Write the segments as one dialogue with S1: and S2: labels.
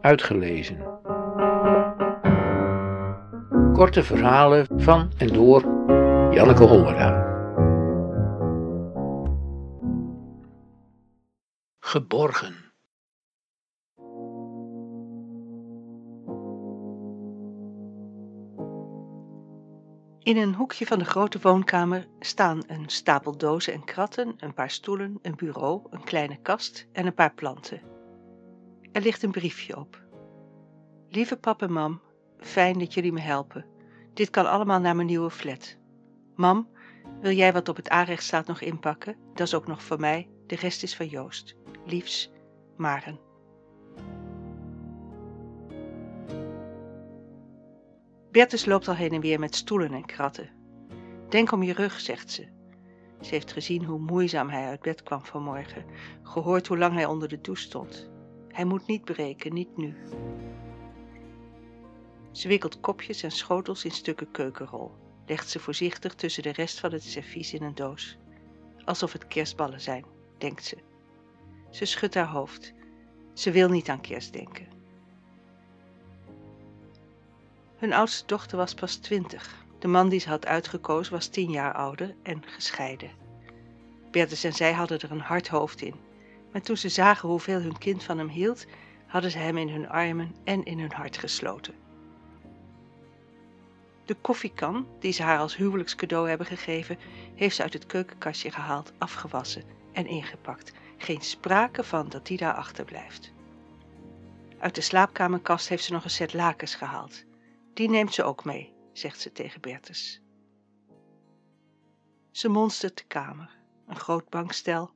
S1: uitgelezen. Korte verhalen van en door Janneke Hollera. Geborgen.
S2: In een hoekje van de grote woonkamer staan een stapel dozen en kratten, een paar stoelen, een bureau, een kleine kast en een paar planten. Er ligt een briefje op. Lieve pap en mam, fijn dat jullie me helpen. Dit kan allemaal naar mijn nieuwe flat. Mam, wil jij wat op het aanrecht staat nog inpakken? Dat is ook nog voor mij, de rest is van Joost. Liefs, Maren. Bertus loopt al heen en weer met stoelen en kratten. Denk om je rug, zegt ze. Ze heeft gezien hoe moeizaam hij uit bed kwam vanmorgen, gehoord hoe lang hij onder de douche stond. Hij moet niet breken, niet nu. Ze wikkelt kopjes en schotels in stukken keukenrol, legt ze voorzichtig tussen de rest van het servies in een doos. Alsof het kerstballen zijn, denkt ze. Ze schudt haar hoofd. Ze wil niet aan kerst denken. Hun oudste dochter was pas twintig. De man die ze had uitgekozen was tien jaar ouder en gescheiden. Bertus en zij hadden er een hard hoofd in. Maar toen ze zagen hoeveel hun kind van hem hield, hadden ze hem in hun armen en in hun hart gesloten. De koffiekan, die ze haar als huwelijkscadeau hebben gegeven, heeft ze uit het keukenkastje gehaald, afgewassen en ingepakt. Geen sprake van dat die daar achterblijft. Uit de slaapkamerkast heeft ze nog een set lakens gehaald. Die neemt ze ook mee, zegt ze tegen Bertus. Ze monstert de kamer. Een groot bankstel,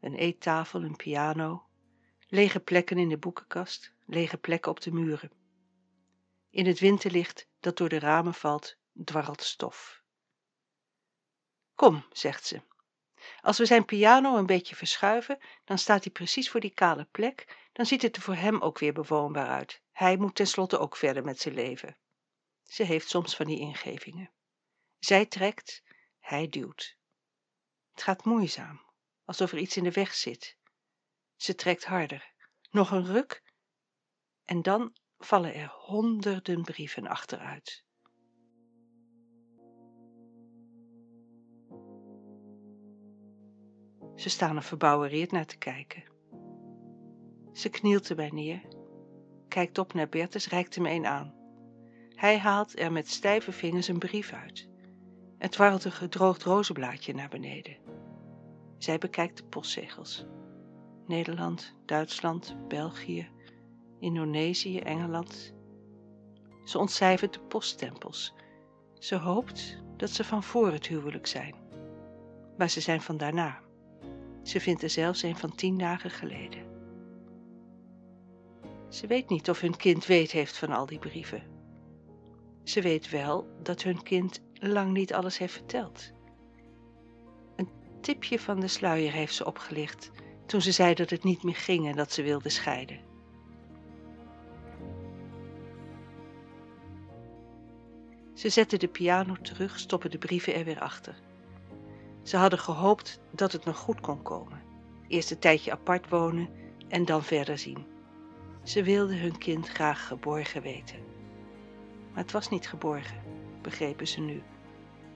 S2: een eettafel, een piano, lege plekken in de boekenkast, lege plekken op de muren. In het winterlicht dat door de ramen valt, dwarrelt stof. Kom, zegt ze. Als we zijn piano een beetje verschuiven, dan staat hij precies voor die kale plek, dan ziet het er voor hem ook weer bewoonbaar uit. Hij moet tenslotte ook verder met zijn leven. Ze heeft soms van die ingevingen. Zij trekt, hij duwt. Het gaat moeizaam, alsof er iets in de weg zit. Ze trekt harder. Nog een ruk en dan vallen er honderden brieven achteruit. Ze staan er verbouwereerd naar te kijken. Ze knielt erbij neer, kijkt op naar Bertus, reikt hem een aan. Hij haalt er met stijve vingers een brief uit. Het dwarrelt een gedroogd rozenblaadje naar beneden. Zij bekijkt de postzegels. Nederland, Duitsland, België, Indonesië, Engeland. Ze ontcijfert de poststempels. Ze hoopt dat ze van voor het huwelijk zijn. Maar ze zijn van daarna. Ze vindt er zelfs een van tien dagen geleden. Ze weet niet of hun kind weet heeft van al die brieven. Ze weet wel dat hun kind lang niet alles heeft verteld. Tipje van de sluier heeft ze opgelicht toen ze zei dat het niet meer ging en dat ze wilde scheiden. Ze zetten de piano terug, stoppen de brieven er weer achter. Ze hadden gehoopt dat het nog goed kon komen. Eerst een tijdje apart wonen en dan verder zien. Ze wilden hun kind graag geborgen weten. Maar het was niet geborgen, begrepen ze nu.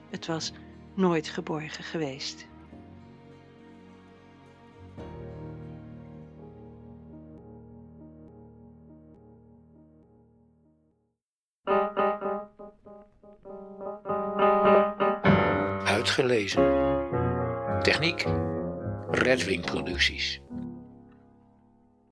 S2: Het was nooit geborgen geweest.
S1: Uitgelezen. Techniek. Redwing Producties.